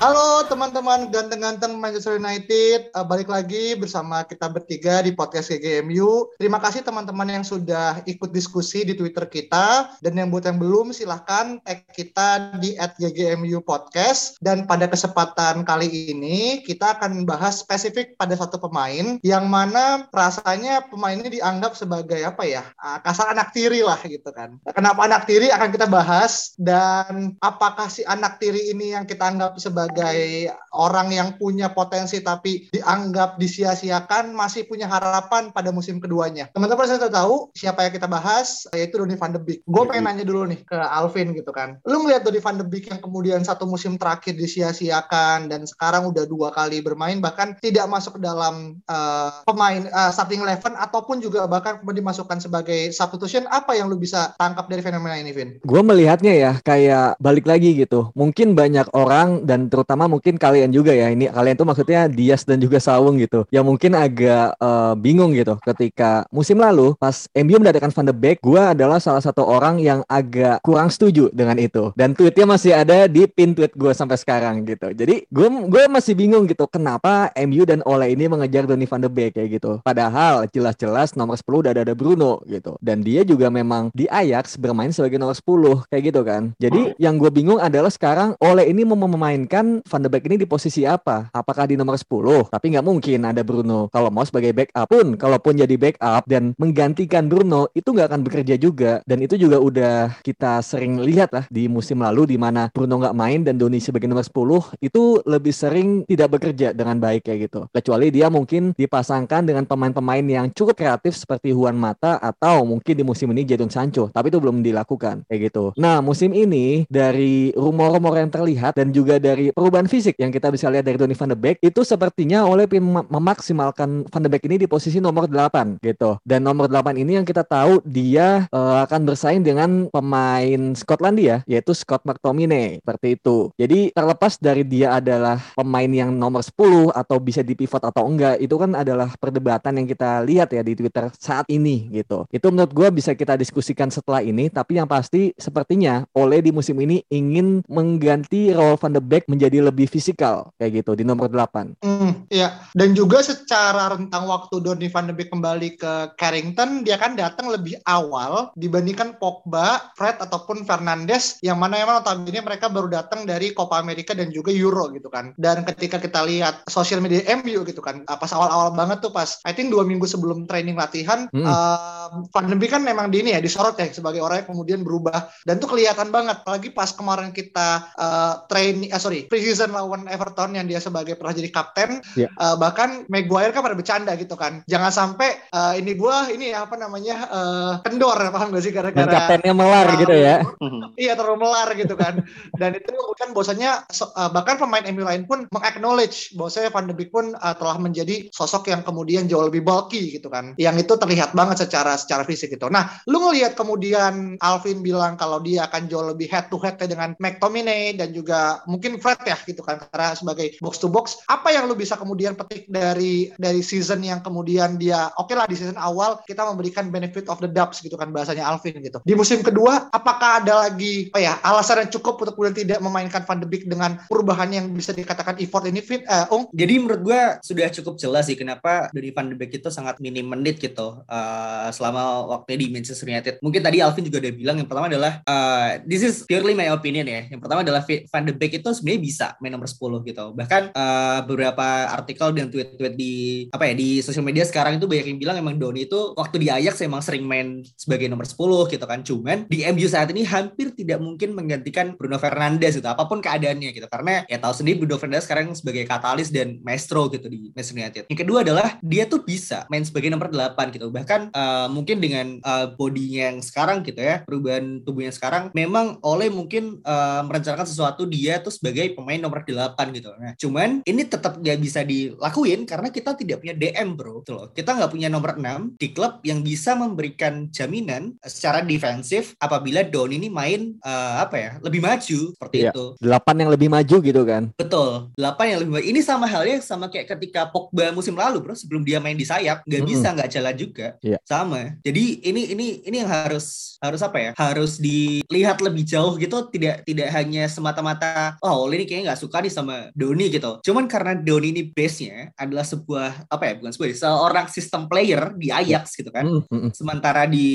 Halo teman-teman ganteng-ganteng Manchester United, uh, balik lagi bersama kita bertiga di podcast GGMU. Terima kasih teman-teman yang sudah ikut diskusi di Twitter kita dan yang buat yang belum silahkan tag kita di @ggmu podcast. Dan pada kesempatan kali ini kita akan bahas spesifik pada satu pemain yang mana rasanya pemain ini dianggap sebagai apa ya uh, kasar anak tiri lah gitu kan. Kenapa anak tiri akan kita bahas dan apakah si anak tiri ini yang kita anggap sebagai sebagai orang yang punya potensi tapi dianggap disia-siakan masih punya harapan pada musim keduanya. Teman-teman saya tahu siapa yang kita bahas yaitu Donny van de Beek. Gue pengen nanya dulu nih ke Alvin gitu kan. Lu ngeliat Donny van de Beek yang kemudian satu musim terakhir disia-siakan dan sekarang udah dua kali bermain bahkan tidak masuk ke dalam uh, pemain uh, starting eleven ataupun juga bahkan kemudian dimasukkan sebagai substitution apa yang lu bisa tangkap dari fenomena ini Vin? Gue melihatnya ya kayak balik lagi gitu. Mungkin banyak orang dan terutama mungkin kalian juga ya. Ini kalian tuh maksudnya Dias dan juga Sawung gitu. Yang mungkin agak uh, bingung gitu ketika musim lalu pas MU mendatangkan Van de Beek gue adalah salah satu orang yang agak kurang setuju dengan itu. Dan tweetnya masih ada di pin tweet gue sampai sekarang gitu. Jadi gue gue masih bingung gitu kenapa MU dan Ole ini mengejar Donny Van de Beek kayak gitu. Padahal jelas-jelas nomor 10 udah ada Bruno gitu. Dan dia juga memang di Ajax bermain sebagai nomor 10 kayak gitu kan. Jadi yang gue bingung adalah sekarang Ole ini mau memainkan Van de Beek ini di posisi apa? Apakah di nomor 10? Tapi nggak mungkin ada Bruno. Kalau mau sebagai backup pun, kalaupun jadi backup dan menggantikan Bruno, itu nggak akan bekerja juga. Dan itu juga udah kita sering lihat lah di musim lalu di mana Bruno nggak main dan Doni sebagai nomor 10 itu lebih sering tidak bekerja dengan baik kayak gitu. Kecuali dia mungkin dipasangkan dengan pemain-pemain yang cukup kreatif seperti Juan Mata atau mungkin di musim ini Jadon Sancho. Tapi itu belum dilakukan kayak gitu. Nah musim ini dari rumor-rumor yang terlihat dan juga dari perubahan fisik yang kita bisa lihat dari Donny van de Beek itu sepertinya oleh mem memaksimalkan van de Beek ini di posisi nomor 8 gitu. Dan nomor 8 ini yang kita tahu dia uh, akan bersaing dengan pemain Skotlandia yaitu Scott McTominay seperti itu. Jadi terlepas dari dia adalah pemain yang nomor 10 atau bisa di pivot atau enggak itu kan adalah perdebatan yang kita lihat ya di Twitter saat ini gitu. Itu menurut gue bisa kita diskusikan setelah ini tapi yang pasti sepertinya oleh di musim ini ingin mengganti role Van de Beek menjadi jadi lebih fisikal kayak gitu di nomor 8. Hmm, iya. Dan juga secara rentang waktu Donny van de Beek kembali ke Carrington, dia kan datang lebih awal dibandingkan Pogba, Fred ataupun Fernandes yang mana emang notabene mereka baru datang dari Copa America dan juga Euro gitu kan. Dan ketika kita lihat sosial media MU gitu kan, pas awal-awal banget tuh pas I think dua minggu sebelum training latihan, hmm. uh, Van de Beek kan memang di ini ya disorot ya sebagai orang yang kemudian berubah dan tuh kelihatan banget apalagi pas kemarin kita uh, training, uh, sorry preseason lawan Everton yang dia sebagai pernah jadi kapten yeah. uh, bahkan Maguire kan pada bercanda gitu kan. Jangan sampai uh, ini gua ini apa namanya uh, kendor paham gak sih? Gara-gara kaptennya melar uh, gitu ya. iya terlalu melar gitu kan. Dan itu kan bosannya uh, bahkan pemain MU lain pun mengaknowledge bahwasanya Van de Beek pun uh, telah menjadi sosok yang kemudian jauh lebih bulky gitu kan. Yang itu terlihat banget secara secara fisik gitu. Nah lu ngelihat kemudian Alvin bilang kalau dia akan jauh lebih head to head dengan McTominay dan juga mungkin Fred ya gitu kan karena sebagai box to box apa yang lu bisa kemudian petik dari dari season yang kemudian dia oke okay lah di season awal kita memberikan benefit of the doubts gitu kan bahasanya Alvin gitu di musim kedua apakah ada lagi apa ya alasan yang cukup untuk kemudian tidak memainkan Van de Beek dengan perubahan yang bisa dikatakan effort ini fit uh, Ung? Jadi menurut gue sudah cukup jelas sih kenapa dari Van de Beek itu sangat minim menit gitu uh, selama waktunya di Manchester United. Mungkin tadi Alvin juga udah bilang yang pertama adalah uh, this is purely my opinion ya. Yang pertama adalah Van de Beek itu sebenarnya bisa main nomor 10 gitu. Bahkan uh, beberapa artikel dan tweet-tweet di apa ya di sosial media sekarang itu banyak yang bilang emang Doni itu waktu di Ajax emang sering main sebagai nomor 10 gitu kan. Cuman di MU saat ini hampir tidak mungkin menggantikan Bruno Fernandes gitu apa pun keadaannya gitu. Karena ya tahu sendiri Bruno Fernandes sekarang sebagai katalis dan maestro gitu di Manchester United. Yang kedua adalah dia tuh bisa main sebagai nomor 8 gitu. Bahkan uh, mungkin dengan uh, bodinya yang sekarang gitu ya, perubahan tubuhnya sekarang memang oleh mungkin uh, merencanakan sesuatu dia tuh sebagai pemain nomor 8 gitu. Nah, cuman ini tetap gak bisa dilakuin karena kita tidak punya DM bro. Gitu loh. Kita nggak punya nomor 6 di klub yang bisa memberikan jaminan secara defensif apabila Don ini main uh, apa ya lebih maju seperti iya. itu. Delapan yang lebih maju gitu kan? Betul. Delapan yang lebih maju. Ini sama halnya sama kayak ketika Pogba musim lalu bro sebelum dia main di sayap nggak mm -hmm. bisa nggak jalan juga. Iya. Sama. Jadi ini ini ini yang harus harus apa ya? Harus dilihat lebih jauh gitu. Tidak tidak hanya semata-mata oh ini kayaknya nggak suka nih sama Doni gitu. Cuman karena Doni ini base-nya adalah sebuah apa ya? Bukan sebuah seorang sistem player di Ajax gitu kan. Mm -hmm. Sementara di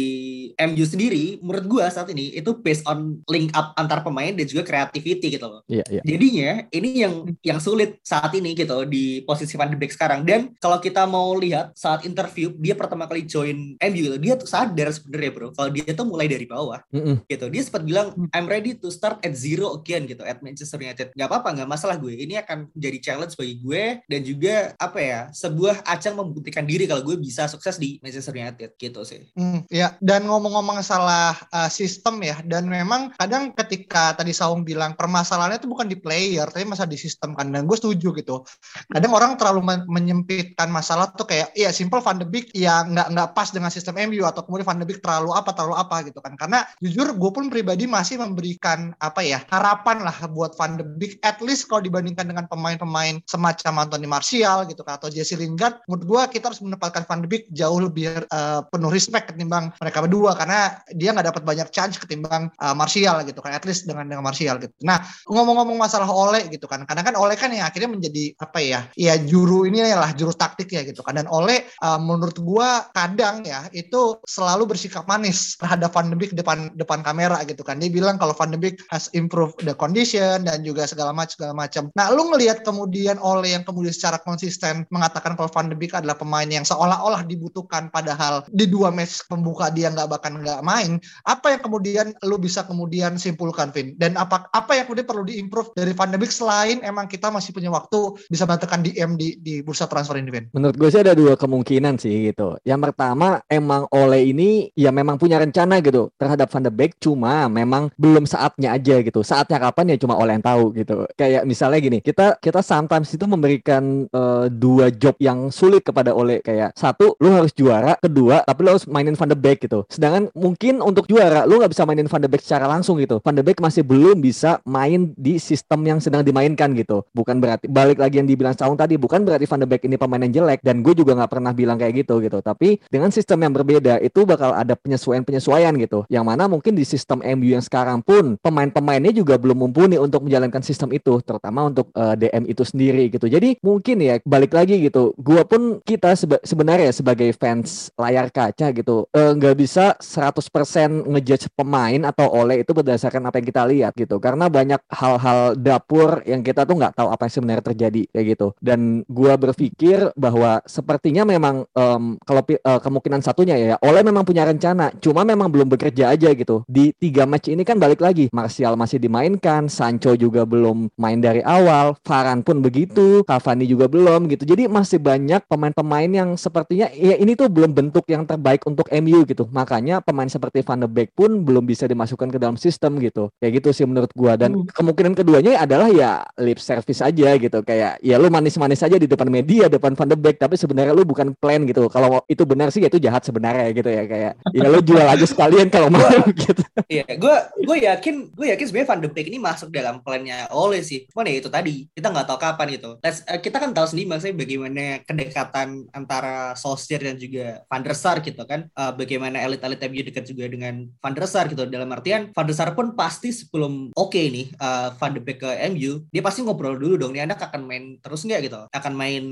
MU sendiri menurut gua saat ini itu based on link up antar pemain dan juga creativity gitu loh. Iya, iya. Jadinya ini yang yang sulit saat ini gitu di posisi Van de Beek sekarang dan kalau kita mau lihat saat interview dia pertama kali join MU gitu dia tuh sadar sebenarnya bro kalau dia tuh mulai dari bawah mm -hmm. gitu dia sempat bilang I'm ready to start at zero again gitu at Manchester United nggak apa-apa nggak masalah gue. Ini akan jadi challenge bagi gue dan juga apa ya sebuah ajang membuktikan diri kalau gue bisa sukses di Manchester United gitu sih. Mm, ya dan ngomong-ngomong salah uh, sistem ya dan memang kadang ketika tadi Saung bilang permasalahannya itu bukan di player tapi masalah di sistem kan dan gue setuju gitu. Kadang orang terlalu menyempitkan masalah tuh kayak iya simple Van de Beek ya nggak nggak pas dengan sistem MU atau kemudian Van de Beek terlalu apa terlalu apa gitu kan. Karena jujur gue pun pribadi masih memberikan apa ya harapan lah buat Van de Beek at least kalau dibandingkan dengan pemain-pemain semacam Anthony Martial gitu kan atau Jesse Lingard menurut gue kita harus menempatkan Van de Beek jauh lebih uh, penuh respect ketimbang mereka berdua. Karena dia nggak dapat banyak chance ketimbang uh, Martial gitu kan at least dengan dengan Martial gitu. Nah ngomong-ngomong masalah Ole gitu kan karena kan Ole kan yang akhirnya menjadi apa ya ya juru ini lah juru taktik ya gitu kan. Dan Ole uh, menurut gua kadang ya itu selalu bersikap manis terhadap Van de Beek depan depan kamera gitu kan. Dia bilang kalau Van de Beek has improved the condition dan juga segala macam segala macam nah lu ngelihat kemudian Ole yang kemudian secara konsisten mengatakan kalau Van de Beek adalah pemain yang seolah-olah dibutuhkan padahal di dua match pembuka dia nggak bahkan nggak main apa yang kemudian lu bisa kemudian simpulkan Vin dan apa apa yang kemudian perlu diimprove dari Van de Beek selain emang kita masih punya waktu bisa menentukan DM di di bursa transfer ini Vin menurut gue sih ada dua kemungkinan sih gitu. Yang pertama emang Ole ini ya memang punya rencana gitu terhadap Van de Beek cuma memang belum saatnya aja gitu. Saatnya kapan ya cuma Ole yang tahu gitu. Kayak misalnya gini, kita kita sometimes itu memberikan uh, dua job yang sulit kepada Ole kayak satu lu harus juara, kedua tapi lu harus mainin Van de Beek gitu. Sedangkan mungkin untuk juara lu nggak bisa mainin Van de Beek secara langsung gitu. Van de Beek masih belum bisa main di sistem yang sedang dimainkan gitu. Bukan berarti balik lagi yang dibilang Saung tadi bukan berarti Van de Beek ini pemain yang jelek dan gue juga nggak pernah bilang kayak gitu gitu tapi dengan sistem yang berbeda itu bakal ada penyesuaian-penyesuaian gitu yang mana mungkin di sistem MU yang sekarang pun pemain-pemainnya juga belum mumpuni untuk menjalankan sistem itu terutama untuk uh, eh, DM itu sendiri gitu. Jadi mungkin ya balik lagi gitu gue pun kita seba sebenarnya sebagai fans layar kaca gitu eh, nggak uh, bisa 100% ngejudge pemain atau oleh itu berdasarkan apa yang kita lihat gitu. Karena banyak hal-hal dapur yang kita tuh nggak tahu apa yang sebenarnya terjadi kayak gitu. Dan gue berpikir bahwa sepertinya memang um, kalau uh, kemungkinan satunya ya oleh memang punya rencana cuma memang belum bekerja aja gitu. Di tiga match ini kan balik lagi Martial masih dimainkan Sancho juga belum main dari awal Varane pun begitu Cavani juga belum gitu. Jadi masih banyak pemain-pemain yang sepertinya ya ini tuh belum bentuk yang terbaik untuk MU gitu. Makanya pemain seperti Van de Beek pun belum bisa dimasukkan ke dalam sistem gitu. Kayak gitu sih menurut gua. Dan hmm. kemungkinan keduanya adalah ya lip service aja gitu. Kayak ya lu manis-manis aja di depan media depan Van de Beek. Tapi sebenarnya lu bukan plan gitu. Kalau itu benar sih ya itu jahat sebenarnya gitu ya. Kayak ya lo jual aja sekalian kalau mau gitu. Iya gue gue yakin gue yakin sebenarnya Van de Beek ini masuk dalam plannya oleh sih cuman ya itu tadi kita nggak tahu kapan gitu Let's, uh, kita kan tahu sendiri maksudnya bagaimana kedekatan antara Solskjaer dan juga Van der Sar gitu kan uh, bagaimana elit-elit MU dekat juga dengan Van der Sar gitu dalam artian Van der Sar pun pasti sebelum oke okay nih uh, Van de Beek ke MU dia pasti ngobrol dulu dong nih anak akan main terus nggak gitu akan main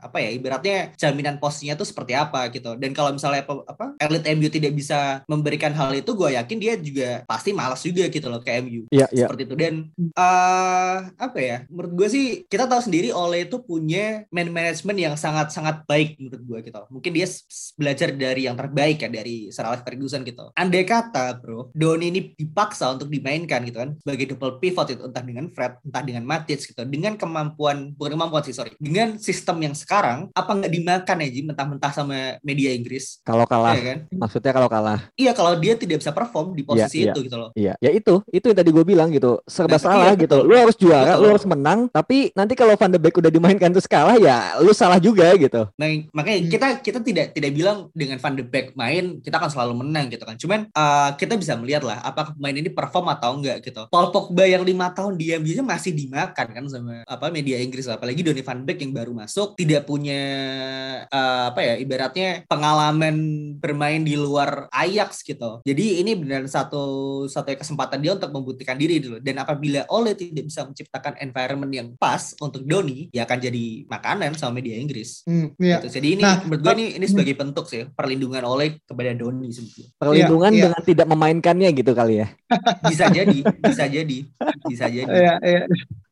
apa ya ibaratnya jaminan posisinya tuh seperti apa gitu. Dan kalau misalnya apa elit MU tidak bisa memberikan hal itu, gue yakin dia juga pasti malas juga gitu loh ke MU. Iya, iya. Seperti itu. Dan uh, uh, apa ya? Menurut gue sih kita tahu sendiri Ole itu punya man management yang sangat-sangat baik menurut gue gitu. Mungkin dia belajar dari yang terbaik ya dari Sir Alex Ferguson gitu. Andai kata, Bro, Doni ini dipaksa untuk dimainkan gitu kan sebagai double pivot itu entah dengan Fred, entah dengan Matic gitu. Dengan kemampuan bukan kemampuan sih, sorry. Dengan sistem yang sekarang apa nggak dimakan ya Ji mentah-mentah sama media Inggris? Kalau kalah. Ya, kan? Maksudnya kalau kalah. Iya, kalau dia tidak bisa perform di posisi ya, itu ya. gitu loh. Iya, ya itu, itu yang tadi gue bilang gitu. Serba nah, salah iya, gitu. Lu harus juara, betul. lu harus menang, tapi nanti kalau Van de Beek udah dimainkan terus kalah ya lu salah juga gitu. Nah, makanya hmm. kita kita tidak tidak bilang dengan Van de Beek main kita akan selalu menang gitu kan. Cuman uh, kita bisa melihat lah apakah pemain ini perform atau enggak gitu. Paul Pogba yang lima tahun diam dia masih dimakan kan sama apa media Inggris apalagi Donny van Beek yang baru masuk tidak punya uh, apa ya ibaratnya pengalaman bermain di luar Ajax gitu. Jadi ini benar satu satu kesempatan dia untuk membuktikan diri dulu dan apabila Ole tidak bisa menciptakan environment yang pas untuk Doni ya akan jadi makanan sama media Inggris. Hmm, iya. gitu. Jadi ini nah, menurut gue ini ini sebagai bentuk sih perlindungan Ole kepada Doni sebetulnya. Perlindungan iya, iya. dengan tidak memainkannya gitu kali ya. bisa jadi, bisa jadi, bisa jadi. Iya, iya.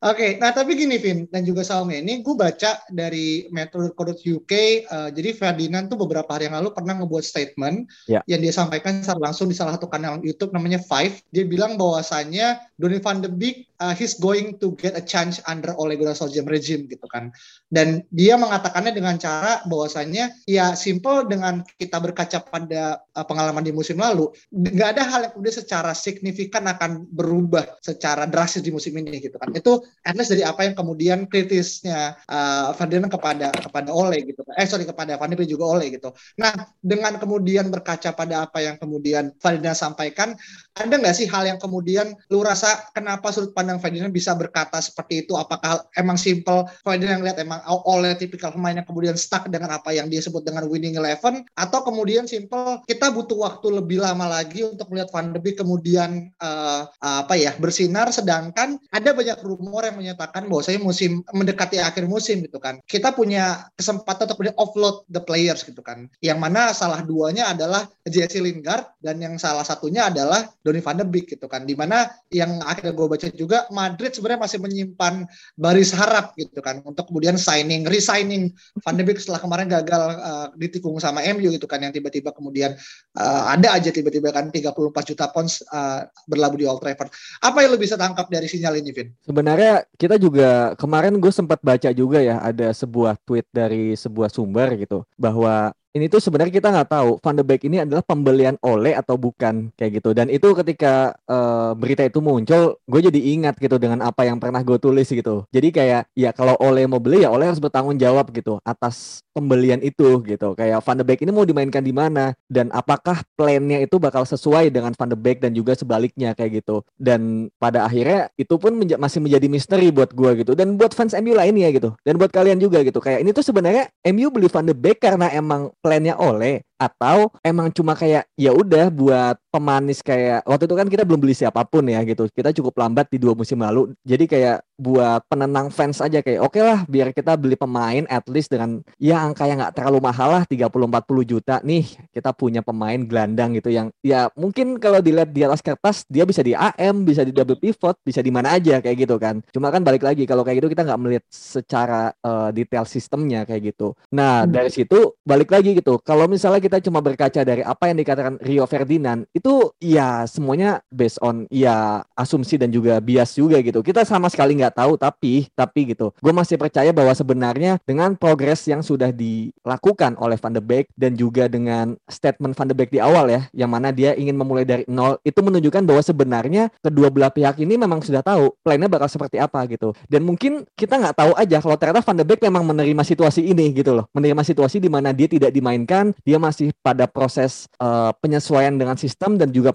Oke, nah tapi gini Vin dan juga Salme ini gue baca dari Metro.co.uk uh, jadi Ferdinand tuh beberapa hari yang lalu pernah ngebuat statement yeah. yang dia sampaikan secara langsung di salah satu kanal YouTube namanya Five. Dia bilang bahwasannya Donny van de Beek uh, he's going to get a chance under Ole Gunnar Solskjaer regime gitu kan. Dan dia mengatakannya dengan cara bahwasannya ya simple dengan kita berkaca pada uh, pengalaman di musim lalu, nggak ada hal yang kemudian secara signifikan akan berubah secara drastis di musim ini gitu kan. Itu at least dari apa yang kemudian kritisnya uh, Ferdinand kepada kepada Ole gitu. Eh sorry kepada Van de juga Ole gitu. Nah dengan kemudian berkaca pada apa yang kemudian Ferdinand sampaikan ada nggak sih hal yang kemudian lu rasa kenapa sudut pandang Ferdinand bisa berkata seperti itu? Apakah emang simple? Ferdinand lihat emang Ole tipikal pemain yang kemudian stuck dengan apa yang dia sebut dengan winning eleven? Atau kemudian simple kita butuh waktu lebih lama lagi untuk melihat Van de kemudian uh, apa ya bersinar? Sedangkan ada banyak rumor yang menyatakan bahwa saya musim mendekati akhir musim gitu kan. Kita punya kesempatan untuk offload the players gitu kan. Yang mana salah duanya adalah Jesse Lingard dan yang salah satunya adalah Donny van de Beek gitu kan. Di mana yang akhirnya gue baca juga Madrid sebenarnya masih menyimpan baris harap gitu kan untuk kemudian signing, resigning van de Beek setelah kemarin gagal uh, ditikung sama MU gitu kan yang tiba-tiba kemudian uh, ada aja tiba-tiba kan 34 juta pounds uh, berlabuh di Old Trafford. Apa yang lo bisa tangkap dari sinyal ini, Vin? Sebenarnya kita juga kemarin gue sempat baca juga ya ada sebuah tweet dari sebuah sumber gitu bahwa ini tuh sebenarnya kita nggak tahu Van de Beek ini adalah pembelian oleh atau bukan kayak gitu. Dan itu ketika uh, berita itu muncul gue jadi ingat gitu dengan apa yang pernah gue tulis gitu. Jadi kayak ya kalau oleh mau beli ya oleh harus bertanggung jawab gitu atas pembelian itu gitu. Kayak Van de Beek ini mau dimainkan di mana dan apakah plannya itu bakal sesuai dengan Van de Beek dan juga sebaliknya kayak gitu. Dan pada akhirnya itu pun menja masih menjadi misteri buat gue gitu. Dan buat fans MU lainnya gitu. Dan buat kalian juga gitu. Kayak ini tuh sebenarnya MU beli Van de Beek karena emang plannya oleh atau emang cuma kayak ya udah buat pemanis kayak waktu itu kan kita belum beli siapa pun ya gitu. Kita cukup lambat di dua musim lalu. Jadi kayak buat penenang fans aja kayak oke okay lah biar kita beli pemain at least dengan ya angka yang nggak terlalu mahal lah 30-40 juta. Nih kita punya pemain gelandang gitu yang ya mungkin kalau dilihat di atas kertas dia bisa di AM bisa di double pivot bisa di mana aja kayak gitu kan. Cuma kan balik lagi kalau kayak gitu kita nggak melihat secara uh, detail sistemnya kayak gitu. Nah hmm. dari situ balik lagi gitu. Kalau misalnya kita cuma berkaca dari apa yang dikatakan Rio Ferdinand itu ya semuanya based on ya asumsi dan juga bias juga gitu. Kita sama sekali nggak tahu tapi tapi gitu. Gue masih percaya bahwa sebenarnya dengan progres yang sudah dilakukan oleh Van de Beek dan juga dengan statement Van de Beek di awal ya yang mana dia ingin memulai dari nol itu menunjukkan bahwa sebenarnya kedua belah pihak ini memang sudah tahu plannya bakal seperti apa gitu. Dan mungkin kita nggak tahu aja kalau ternyata Van de Beek memang menerima situasi ini gitu loh. Menerima situasi di mana dia tidak dimainkan dia masih masih pada proses uh, penyesuaian dengan sistem dan juga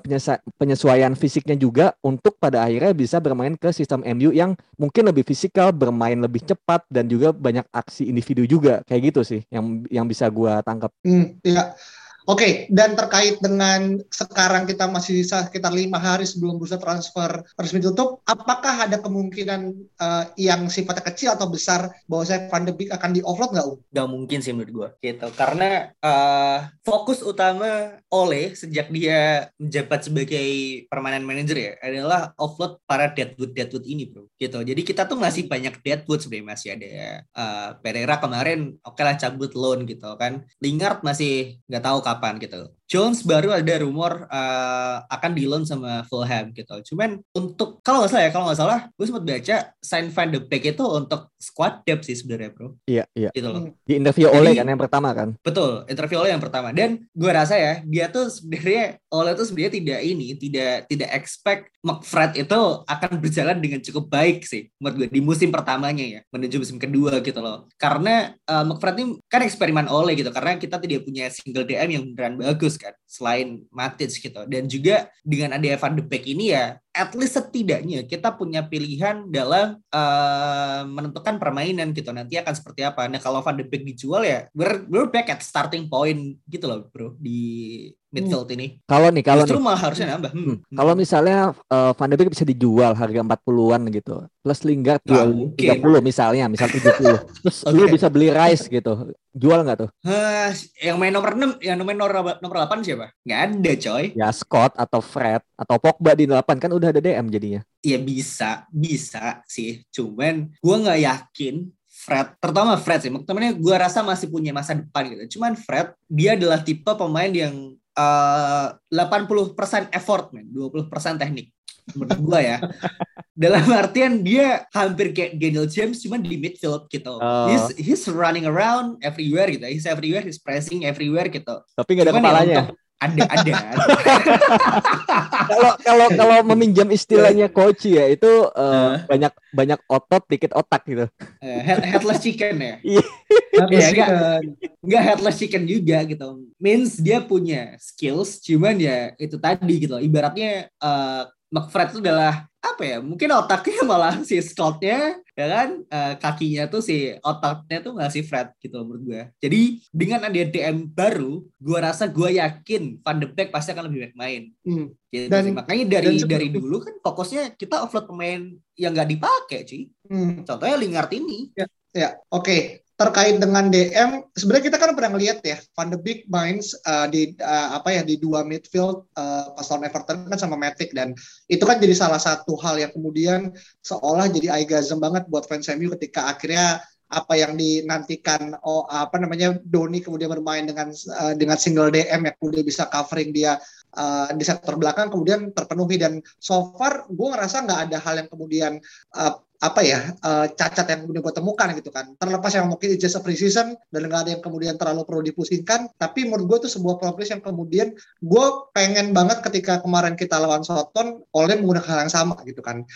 penyesuaian fisiknya juga untuk pada akhirnya bisa bermain ke sistem MU yang mungkin lebih fisikal, bermain lebih cepat dan juga banyak aksi individu juga kayak gitu sih yang yang bisa gua tangkap. Hmm, ya. Oke, okay, dan terkait dengan sekarang kita masih sekitar lima hari sebelum bursa transfer resmi tutup, apakah ada kemungkinan uh, yang sifatnya kecil atau besar bahwa saya Van de Beek akan di offload nggak? Nggak mungkin sih menurut gue, gitu. Karena uh, fokus utama oleh sejak dia menjabat sebagai permanent manager ya adalah offload para deadwood deadwood ini bro, gitu. Jadi kita tuh masih banyak deadwood sebenarnya masih ada uh, Pereira kemarin oke okay lah cabut loan gitu kan. Lingard masih nggak tahu kapan kapan gitu. Jones baru ada rumor uh, akan di loan sama Fulham gitu. Cuman untuk kalau nggak salah ya, kalau nggak salah, gue sempat baca sign Van de Beek itu untuk squad depth sih sebenarnya bro. Iya iya. Gitu loh. Di interview oleh kan yang pertama kan. Betul, interview oleh yang pertama. Dan gue rasa ya dia tuh sebenarnya oleh tuh sebenarnya tidak ini, tidak tidak expect McFred itu akan berjalan dengan cukup baik sih menurut gue di musim pertamanya ya menuju musim kedua gitu loh. Karena uh, McFred ini kan eksperimen oleh gitu karena kita tidak punya single DM yang beneran bagus kan selain Matic gitu. Dan juga dengan ada Evan de Beek ini ya at least setidaknya kita punya pilihan dalam uh, menentukan permainan gitu. Nanti akan seperti apa. Nah kalau Van de Beek dijual ya we're, we're back at starting point gitu loh bro di midfield hmm. ini. Kalau nih kalau Justru malah harusnya nambah. Hmm. Hmm. Kalau misalnya uh, Van de Beek bisa dijual harga 40-an gitu. Plus Lingard jual tiga 30 misalnya, misal 70. Terus okay. lu bisa beli Rice gitu. Jual nggak tuh? Uh, yang main nomor 6, yang main nomor nomor 8 siapa? Nggak ada, coy. Ya Scott atau Fred atau Pogba di 8 kan udah ada DM jadinya. Iya bisa, bisa sih. Cuman gua nggak yakin Fred, terutama Fred sih, temennya gue rasa masih punya masa depan gitu. Cuman Fred, dia adalah tipe pemain yang uh, 80% effort, man, 20% teknik. Menurut gue ya. Dalam artian dia hampir kayak Daniel James cuman di midfield gitu. Uh. He's he's running around everywhere gitu. He's everywhere, he's pressing everywhere gitu. Tapi nggak ada cuman ya kepalanya. Ya, untuk, ada ada. Kalau kalau kalau meminjam istilahnya coach ya itu uh, uh. banyak banyak otot dikit otak gitu. Uh, head, headless chicken ya? Iya. Yeah, enggak. enggak headless chicken juga gitu. Means dia punya skills cuman ya itu tadi gitu ibaratnya uh, McFred itu adalah apa ya mungkin otaknya malah si Scottnya ya kan? Uh, kakinya tuh si otaknya tuh nggak si Fred gitu menurut gue jadi dengan ada DM baru gue rasa gue yakin Van de Beek pasti akan lebih baik main. Hmm. gitu dan, makanya dari dan dari dulu kan fokusnya kita offload pemain yang nggak dipakai sih hmm. contohnya Lingard ini. Ya, ya oke. okay terkait dengan DM sebenarnya kita kan pernah ngeliat ya Van de Beek main uh, di uh, apa ya di dua midfield uh, pas lawan Everton kan sama Matic. Dan itu kan jadi salah satu hal yang kemudian seolah jadi aigazem banget buat fans MU ketika akhirnya apa yang dinantikan oh apa namanya Doni kemudian bermain dengan uh, dengan single DM yang kemudian bisa covering dia uh, di sektor belakang kemudian terpenuhi. Dan so far gue ngerasa nggak ada hal yang kemudian uh, apa ya uh, cacat yang kemudian gue temukan gitu kan. Terlepas yang mungkin just a pre-season dan nggak ada yang kemudian terlalu perlu dipusingkan tapi menurut gue itu sebuah progres yang kemudian gue pengen banget ketika kemarin kita lawan Soton oleh menggunakan hal yang sama gitu kan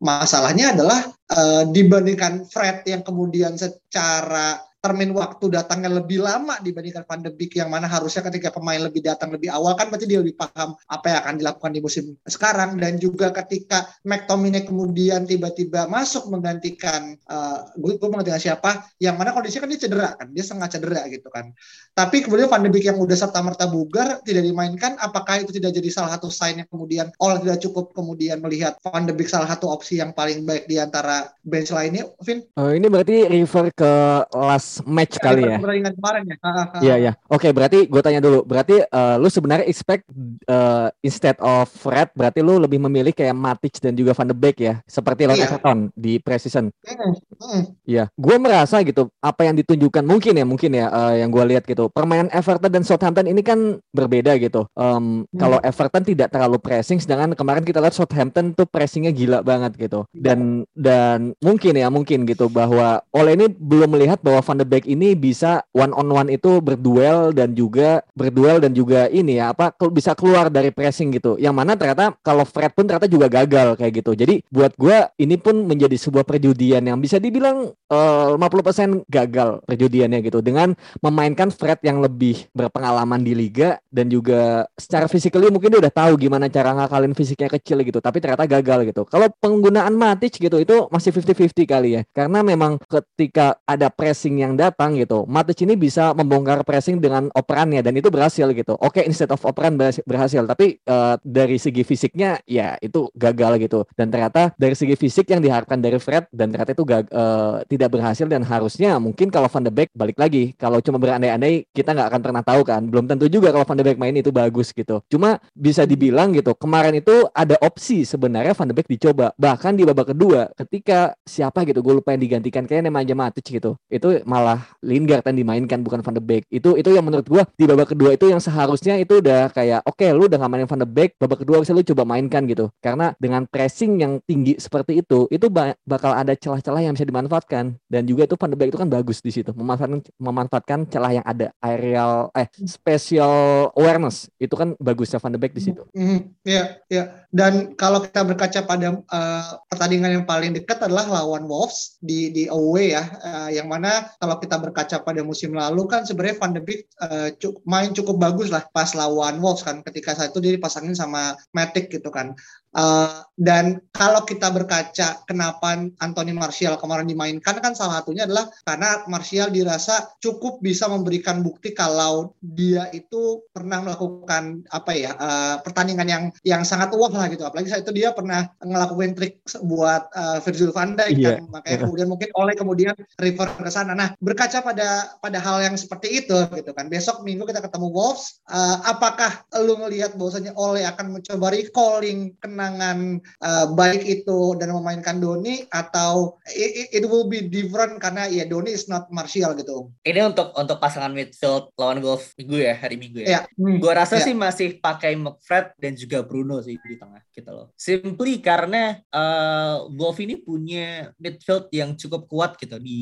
masalahnya adalah uh, dibandingkan Fred yang kemudian secara termin waktu datangnya lebih lama dibandingkan Van de Beek yang mana harusnya ketika pemain lebih datang lebih awal kan berarti dia lebih paham apa yang akan dilakukan di musim sekarang dan juga ketika McTominay kemudian tiba-tiba masuk menggantikan uh, gue, gue menggantikan siapa yang mana kondisinya kan dia cedera kan dia setengah cedera gitu kan tapi kemudian Van de Beek yang udah serta merta bugar tidak dimainkan apakah itu tidak jadi salah satu sign yang kemudian oleh tidak cukup kemudian melihat Van de Beek salah satu opsi yang paling baik di antara bench lainnya Vin? Oh, ini berarti refer ke last match ya, kali ya. Pertandingan kemarin ya. Iya iya. Oke, berarti gue tanya dulu. Berarti uh, lu sebenarnya expect uh, instead of Fred berarti lu lebih memilih kayak Matic dan juga Van de Beek ya, seperti lawan iya. Everton di preseason. Iya. Gue merasa gitu apa yang ditunjukkan mungkin ya, mungkin ya uh, yang gue lihat gitu. Permainan Everton dan Southampton ini kan berbeda gitu. Um, hmm. Kalau Everton tidak terlalu pressing sedangkan kemarin kita lihat Southampton tuh pressingnya gila banget gitu. Dan dan mungkin ya, mungkin gitu bahwa oleh ini belum melihat bahwa Van de Beek ini bisa one on one itu berduel dan juga berduel dan juga ini ya apa bisa keluar dari pressing gitu. Yang mana ternyata kalau Fred pun ternyata juga gagal kayak gitu. Jadi buat gue ini pun menjadi sebuah perjudian yang bisa dibilang uh, 50% gagal perjudiannya gitu dengan memainkan Fred yang lebih berpengalaman di liga dan juga secara fisikally mungkin dia udah tahu gimana cara ngakalin fisiknya kecil gitu tapi ternyata gagal gitu. Kalau penggunaan Matic gitu itu masih 50-50 kali ya. Karena memang ketika ada pressing yang yang datang gitu, Matic ini bisa membongkar pressing dengan operannya dan itu berhasil gitu. Oke, okay, instead of operan berhasil, tapi uh, dari segi fisiknya ya itu gagal gitu. Dan ternyata dari segi fisik yang diharapkan dari Fred dan ternyata itu gag, uh, tidak berhasil dan harusnya mungkin kalau Van de Beek balik lagi, kalau cuma berandai-andai kita nggak akan pernah tahu kan. Belum tentu juga kalau Van de Beek main itu bagus gitu. Cuma bisa dibilang gitu, kemarin itu ada opsi sebenarnya Van de Beek dicoba. Bahkan di babak kedua ketika siapa gitu, gue lupa yang digantikan kayaknya namanya Matic gitu. Itu malah Lingard yang dimainkan bukan Van de Beek. Itu itu yang menurut gue di babak kedua itu yang seharusnya itu udah kayak oke okay, lu udah gak mainin Van de Beek, babak kedua bisa lu coba mainkan gitu. Karena dengan pressing yang tinggi seperti itu, itu bakal ada celah-celah yang bisa dimanfaatkan dan juga itu Van de Beek itu kan bagus di situ, memanfaatkan memanfaatkan celah yang ada aerial eh special awareness itu kan bagusnya Van de Beek di situ. Mm -hmm. Ya, ya. Dan kalau kita berkaca pada uh, pertandingan yang paling dekat adalah lawan Wolves di di away ya, uh, yang mana kita berkaca pada musim lalu kan sebenarnya Van de Beek uh, cukup, main cukup bagus lah pas lawan Wolves kan ketika saat itu dia dipasangin sama Matic gitu kan. Uh, dan kalau kita berkaca kenapa Anthony Martial kemarin dimainkan kan salah satunya adalah karena Martial dirasa cukup bisa memberikan bukti kalau dia itu pernah melakukan apa ya uh, pertandingan yang yang sangat wah lah gitu. Apalagi saat itu dia pernah ngelakuin trik buat uh, Virgil van Dijk yeah. kan. Makanya kemudian mungkin oleh kemudian refer ke sana. Nah berkaca pada pada hal yang seperti itu gitu kan. Besok minggu kita ketemu Wolves. Uh, apakah lu ngelihat bahwasanya oleh akan mencoba recalling kena kenangan uh, baik itu dan memainkan Doni atau it, it will be different karena ya Doni is not Martial gitu. Ini untuk untuk pasangan midfield lawan Wolf minggu ya hari Minggu ya. Yeah. Hmm. Gua rasa yeah. sih masih pakai McFred dan juga Bruno sih di tengah kita gitu loh. Simply karena uh, Wolf ini punya midfield yang cukup kuat gitu di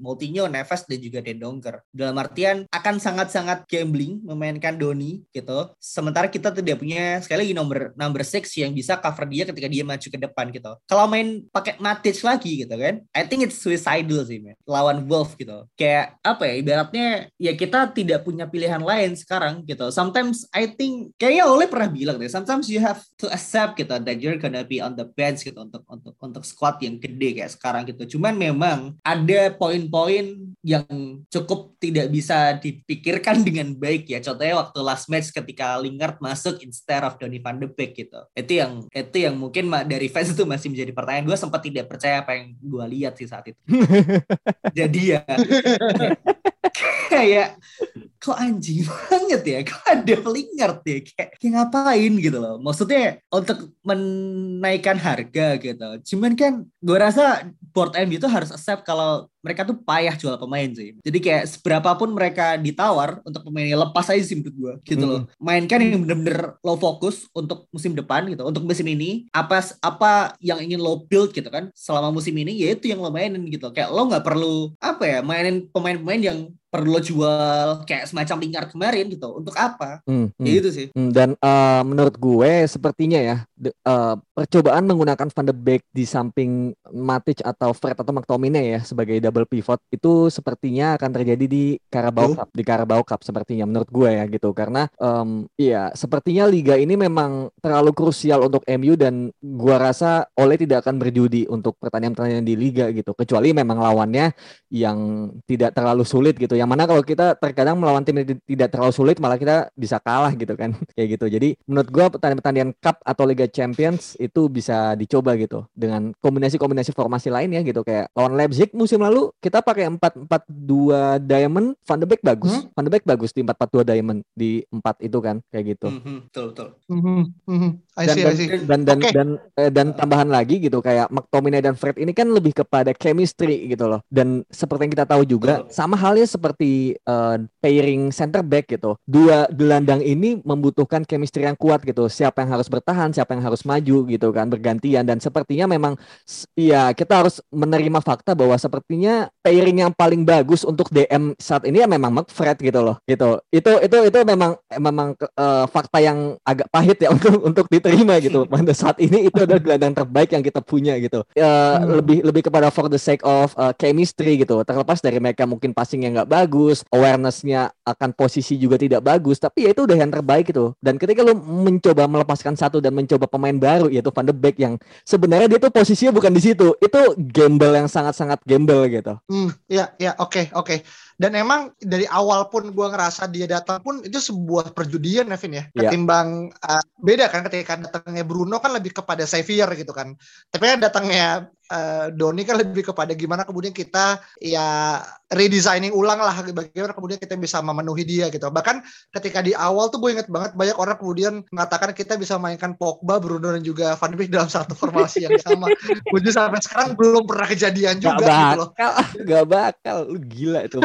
Moutinho, Neves dan juga Dendonker. Dalam artian akan sangat-sangat gambling memainkan Doni gitu. Sementara kita tidak punya sekali lagi nomor number six yang bisa bisa cover dia ketika dia maju ke depan gitu. Kalau main pakai Matic lagi gitu kan, I think it's suicidal sih man. Lawan Wolf gitu. Kayak apa ya ibaratnya ya kita tidak punya pilihan lain sekarang gitu. Sometimes I think kayaknya Oleh pernah bilang deh, sometimes you have to accept gitu that you're gonna be on the bench gitu untuk untuk untuk squad yang gede kayak sekarang gitu. Cuman memang ada poin-poin yang cukup tidak bisa dipikirkan dengan baik ya. Contohnya waktu last match ketika Lingard masuk instead of Donny van de Beek gitu. Itu yang itu yang mungkin dari fans itu masih menjadi pertanyaan. Gue sempat tidak percaya apa yang gue lihat sih saat itu. Jadi ya kayak kok anjing banget ya? Kok ada Lingard ya? Kayak, kayak ngapain gitu loh? Maksudnya untuk menaikkan harga gitu. Cuman kan gue rasa board MU itu harus accept kalau mereka tuh payah jual pemain sih. Jadi kayak seberapapun mereka ditawar untuk pemainnya lepas aja sih menurut gue gitu hmm. loh mainkan yang bener-bener low fokus untuk musim depan gitu untuk musim ini. Apa apa yang ingin lo build gitu kan selama musim ini ya itu yang lo mainin gitu kayak lo nggak perlu apa ya mainin pemain-pemain yang perlu lo jual kayak semacam lingkar kemarin gitu. Untuk apa? Hmm, ya hmm. itu sih. Hmm, dan uh, menurut gue sepertinya ya de, uh, percobaan menggunakan Van de Beek di samping Matic atau Fred atau McTominay ya sebagai double pivot itu sepertinya akan terjadi di Carabao Cup di Carabao Cup sepertinya menurut gue ya gitu. Karena um, ya sepertinya liga ini memang terlalu krusial untuk MU dan gue rasa Oleh tidak akan berjudi untuk pertandingan-pertandingan di liga gitu. Kecuali memang lawannya yang tidak terlalu sulit gitu. Yang mana kalau kita terkadang melawan tim yang tidak terlalu sulit malah kita bisa kalah gitu kan. Kayak gitu. Jadi menurut gue pertandingan-pertandingan cup atau Liga Champions itu bisa dicoba gitu. Dengan kombinasi-kombinasi formasi lain ya gitu. Kayak lawan Leipzig musim lalu kita pakai empat empat dua diamond Van de Beek bagus hmm? Van de Beek bagus di empat empat dua diamond di empat itu kan kayak gitu mm -hmm, betul betul mm -hmm. I see, dan, I see. dan dan okay. dan dan, eh, dan tambahan lagi gitu kayak McTominay dan Fred ini kan lebih kepada chemistry gitu loh dan seperti yang kita tahu juga sama halnya seperti seperti uh, pairing center back gitu. Dua gelandang ini membutuhkan chemistry yang kuat gitu. Siapa yang harus bertahan, siapa yang harus maju gitu kan, bergantian dan sepertinya memang ya kita harus menerima fakta bahwa sepertinya pairing yang paling bagus untuk DM saat ini ya memang McFred gitu loh. Gitu. Itu itu itu memang memang uh, fakta yang agak pahit ya untuk untuk diterima gitu. Pada saat ini itu adalah gelandang terbaik yang kita punya gitu. Uh, hmm. lebih lebih kepada for the sake of uh, chemistry gitu. Terlepas dari mereka mungkin passing yang nggak bagus awarenessnya akan posisi juga tidak bagus, tapi ya itu udah yang terbaik itu. Dan ketika lo mencoba melepaskan satu dan mencoba pemain baru yaitu Van de Beek yang sebenarnya dia tuh posisinya bukan di situ, itu gamble yang sangat-sangat gamble gitu. Hmm, ya, ya, oke, okay, oke. Okay. Dan emang dari awal pun gue ngerasa dia datang pun itu sebuah perjudian, Nevin ya. Yeah. Ketimbang uh, beda kan ketika datangnya Bruno kan lebih kepada Xavier gitu kan. Tapi kan datangnya uh, Doni kan lebih kepada gimana kemudian kita ya redesigning ulang lah bagaimana kemudian kita bisa memenuhi dia gitu. Bahkan ketika di awal tuh gue inget banget banyak orang kemudian mengatakan kita bisa mainkan Pogba, Bruno dan juga Van Dijk dalam satu formasi yang sama. gue sampai sekarang belum pernah kejadian juga gak gitu loh. Gak bakal, lu gila itu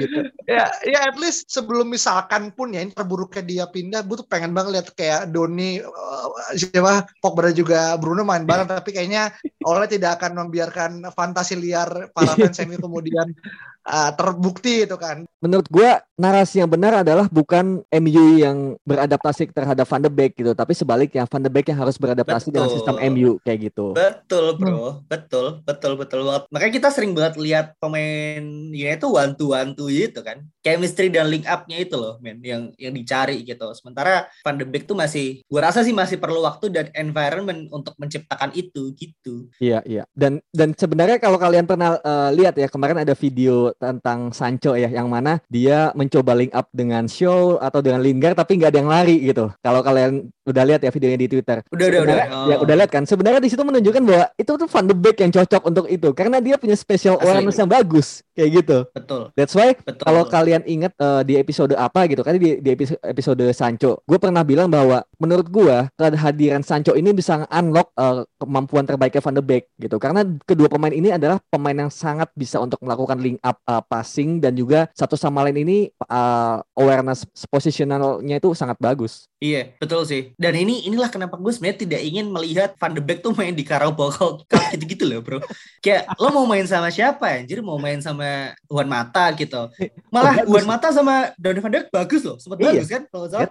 gitu. ya, ya at least sebelum misalkan pun ya ini terburuknya dia pindah, gue tuh pengen banget lihat kayak Doni, uh, siapa Pogba juga Bruno main bareng, tapi kayaknya oleh tidak akan membiarkan fantasi liar para fans MU kemudian uh, terbukti itu kan. Menurut gue narasi yang benar adalah bukan MU yang beradaptasi terhadap Van de Beek gitu, tapi sebaliknya Van de Beek yang harus beradaptasi betul. dengan sistem MU kayak gitu. Betul bro, hmm. betul, betul, betul banget. Makanya kita sering banget lihat pemain ya itu one to one to gitu kan, chemistry dan link upnya itu loh, men, yang yang dicari gitu. Sementara Van de Beek tuh masih, gue rasa sih masih perlu waktu dan environment untuk menciptakan itu gitu. Iya iya. Dan dan sebenarnya kalau kalian pernah uh, lihat ya kemarin ada video tentang Sancho ya yang mana dia mencoba link up dengan Show atau dengan Lingard tapi nggak ada yang lari gitu. Kalau kalian udah lihat ya videonya di Twitter. Udah udah udah. Oh. Ya udah lihat kan. Sebenarnya di situ menunjukkan bahwa itu tuh Van de Beek yang cocok untuk itu karena dia punya special awareness yang bagus kayak gitu. Betul. That's why kalau kalian ingat uh, di episode apa gitu kan di, di episode, episode Sancho, gue pernah bilang bahwa menurut gue kehadiran Sancho ini bisa unlock uh, kemampuan terbaiknya Van de Beek gitu. Karena kedua pemain ini adalah pemain yang sangat bisa untuk melakukan link up uh, passing dan juga satu sama lain ini uh, awareness positionalnya itu sangat bagus. Iya, betul sih. Dan ini inilah kenapa gue sebenarnya tidak ingin melihat Van de Beek tuh main di Carabao Cup gitu-gitu loh, Bro. Kayak lo mau main sama siapa anjir? Mau main sama Juan Mata gitu. Malah Juan Mata sama Donny van de Beek bagus loh, sempat iya. bagus kan kalau salah.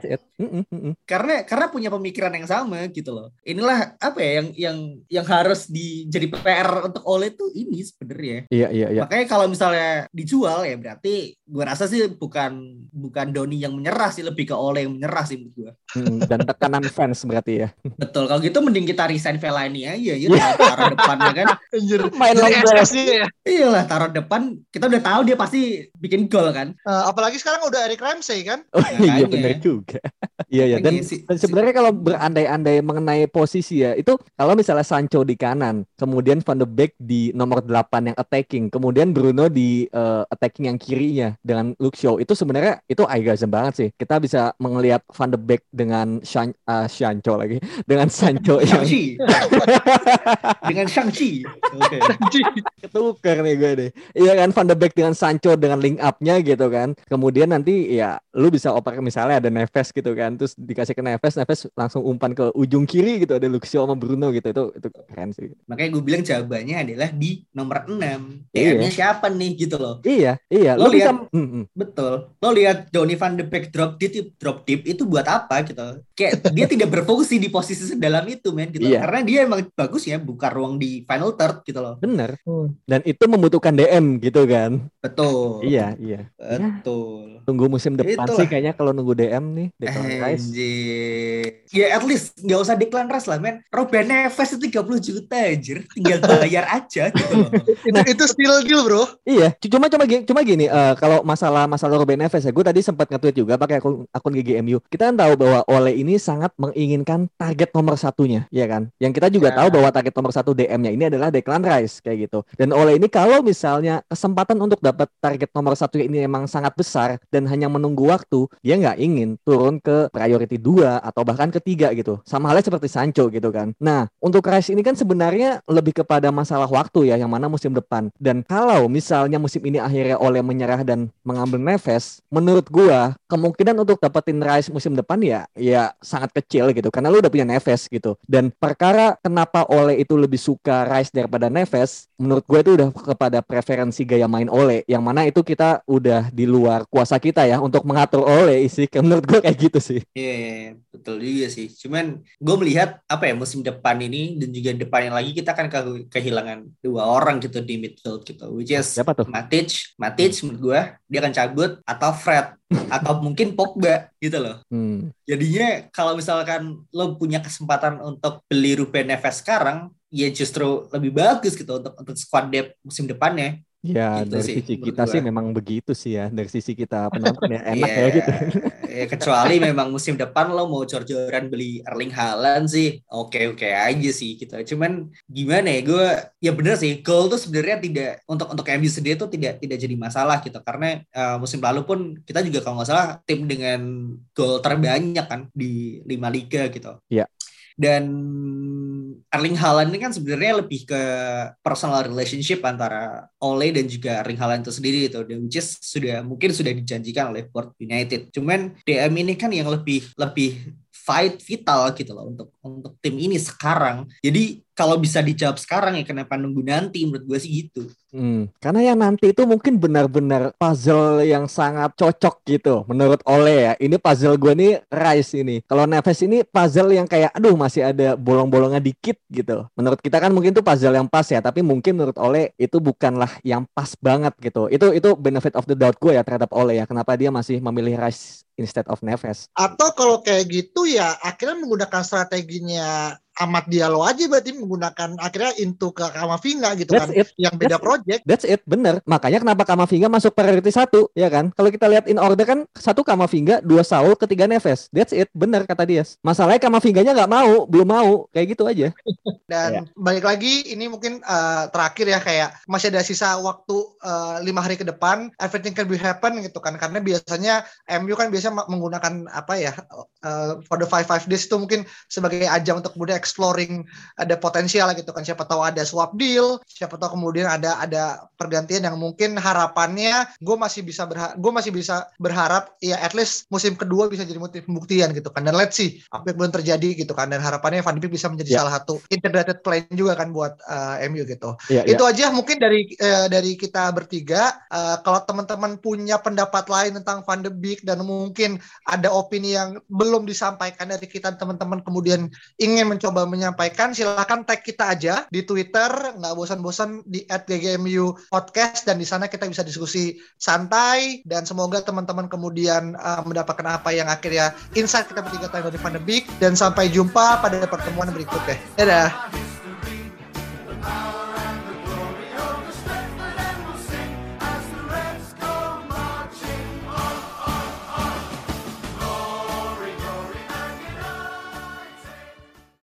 Karena karena punya pemikiran yang sama gitu loh. Inilah apa ya yang yang yang harus di jadi PR untuk Ole tuh ini sebenarnya. Iya, iya, iya. Makanya kalau misalnya dijual ya berarti gue rasa sih bukan bukan Doni yang menyerah sih lebih ke Ole yang menyerah sih menurut gue. Hmm, dan tekanan fans berarti ya. Betul. Kalau gitu mending kita resign Fellaini aja ya taruh depannya kan. Anjir. Main ya. Iya lah taruh depan kita udah tahu dia pasti bikin gol kan. Uh, apalagi sekarang udah Eric Ramsey kan. Oh iya benar juga. Iya ya dan, dan sebenarnya kalau berandai-andai mengenai posisi ya itu kalau misalnya Sancho di kanan, kemudian Van de Beek di nomor 8 yang attacking, kemudian Bruno di uh, attacking yang kirinya dengan Luke Shaw itu sebenarnya itu eye banget sih. Kita bisa melihat Van de Beek dengan Shan, uh, Sancho lagi dengan Sancho yang dengan Shang-Chi. Oke. Okay. Ketukar nih gue deh. Iya kan Van de Beek dengan Sancho dengan link up-nya gitu kan. Kemudian nanti ya lu bisa oper misalnya ada Neves gitu kan. Terus dikasih ke Neves, Neves langsung umpan ke ujung kiri gitu ada Luxio sama Bruno gitu. Itu itu keren sih. Makanya gue bilang jawabannya adalah di nomor 6. Iya. siapa nih gitu loh. Iya, iya. Lo, lo lihat bisa... Betul. Lo lihat Donny van de Beek drop deep drop deep itu buat apa gitu. Kayak dia tidak berfungsi di posisi sedalam itu men gitu. Iya. Karena dia emang bagus ya buka ruang di final third gitu loh. Bener. Hmm. Dan itu membutuhkan DM gitu kan. Betul. Iya, iya. Betul. Ya, tunggu musim depan Itulah. sih kayaknya kalau nunggu DM nih Declan Rice. Ya at least nggak usah Declan Rice lah men. Ruben Neves itu 30 juta anjir. Tinggal bayar aja gitu loh. nah, itu still deal bro. Iya. Cuma cuma gini, cuma gini uh, kalau masalah masalah Ruben Neves ya, gue tadi sempat nge-tweet juga pakai akun, akun GGMU. Kita kan tahu bahwa Ole ini sangat menginginkan target nomor satunya, ya kan? Yang kita juga ya. tahu bahwa target nomor satu DM-nya ini adalah Declan Rice kayak gitu. Dan Ole ini kalau misalnya kesempatan untuk dapat target nomor satu ini emang sangat besar dan hanya menunggu waktu, dia nggak ingin turun ke priority dua atau bahkan ketiga gitu. Sama halnya seperti Sancho gitu kan. Nah, untuk Rice ini kan sebenarnya lebih kepada masalah waktu ya, yang mana musim depan. Dan kalau misalnya musim ini akhirnya Ole menyerah dan mengambil Neves, menurut gua kemungkinan untuk dapetin Rice musim depan ya ya sangat kecil gitu karena lu udah punya Neves gitu. Dan perkara kenapa Ole itu lebih suka Rice daripada Neves, menurut gue itu udah kepada preferensi gaya main Ole yang mana itu kita udah di luar kuasa kita ya untuk mengatur Ole sih. Menurut gue kayak gitu sih. Iya, yeah, yeah, betul juga sih. Cuman gue melihat apa ya musim depan ini dan juga depannya lagi kita akan ke kehilangan dua orang gitu di midfield gitu, which is Siapa tuh? Matic. Matic menurut gue dia akan cabut atau Fred atau mungkin Pogba gitu loh. Hmm. Jadinya kalau misalkan lo punya kesempatan untuk beli Ruben Neves sekarang, ya justru lebih bagus gitu untuk untuk squad depth musim depannya Ya gitu dari sih, sisi kita sih memang begitu sih ya dari sisi kita penonton ya enak yeah, ya gitu. Ya, kecuali memang musim depan lo mau jor-joran beli Erling Haaland sih oke oke aja sih gitu. Cuman gimana ya gue ya bener sih goal tuh sebenarnya tidak untuk untuk MU sendiri tuh tidak tidak jadi masalah gitu karena uh, musim lalu pun kita juga kalau nggak salah tim dengan gol terbanyak kan di lima liga gitu. Iya. Dan Erling Haaland ini kan sebenarnya lebih ke personal relationship antara Ole dan juga Erling Haaland itu sendiri itu dan which is sudah mungkin sudah dijanjikan oleh Port United. Cuman DM ini kan yang lebih lebih fight vital gitu loh untuk untuk tim ini sekarang. Jadi kalau bisa dijawab sekarang ya kenapa nunggu nanti menurut gue sih gitu. Hmm, karena yang nanti itu mungkin benar-benar puzzle yang sangat cocok gitu menurut Ole ya. Ini puzzle gue nih Rice ini. Kalau Neves ini puzzle yang kayak aduh masih ada bolong-bolongnya dikit gitu. Menurut kita kan mungkin itu puzzle yang pas ya, tapi mungkin menurut Ole itu bukanlah yang pas banget gitu. Itu itu benefit of the doubt gue ya terhadap Ole ya. Kenapa dia masih memilih Rice instead of Neves. Atau kalau kayak gitu ya akhirnya menggunakan strateginya Amat Diallo aja berarti menggunakan akhirnya into ke Kamavinga gitu That's kan it. yang beda That's project. It. That's it, bener. Makanya kenapa Kamavinga masuk priority satu, ya kan? Kalau kita lihat in order kan satu Kamavinga, dua Saul, ketiga Neves. That's it, bener kata dia. Masalahnya Kamavinganya nggak mau, belum mau, kayak gitu aja. Dan yeah. balik lagi, ini mungkin uh, terakhir ya kayak masih ada sisa waktu uh, lima hari ke depan, everything can be happen gitu kan? Karena biasanya MU kan biasa menggunakan apa ya uh, for the five five days itu mungkin sebagai ajang untuk kemudian exploring ada potensial gitu kan. Siapa tahu ada swap deal siapa tahu kemudian ada ada pergantian yang mungkin harapannya gue masih bisa berharap gue masih bisa berharap ya at least musim kedua bisa jadi motif pembuktian gitu kan. Dan let's see apa yang belum terjadi gitu kan. Dan harapannya Van Dijk bisa menjadi yeah. salah satu integrated plan juga kan buat uh, eh, MU gitu. Yeah, itu yeah. aja mungkin dari uh, dari kita bertiga. Uh, kalau teman-teman punya pendapat lain tentang Van de Beek dan mungkin ada opini yang belum disampaikan dari kita teman-teman kemudian ingin mencoba Bambang menyampaikan, silakan tag kita aja di Twitter, nggak bosan-bosan di @ggmu podcast dan di sana kita bisa diskusi santai dan semoga teman-teman kemudian uh, mendapatkan apa yang akhirnya insight kita bertiga tahun dari pandemik dan sampai jumpa pada pertemuan berikutnya. Dadah.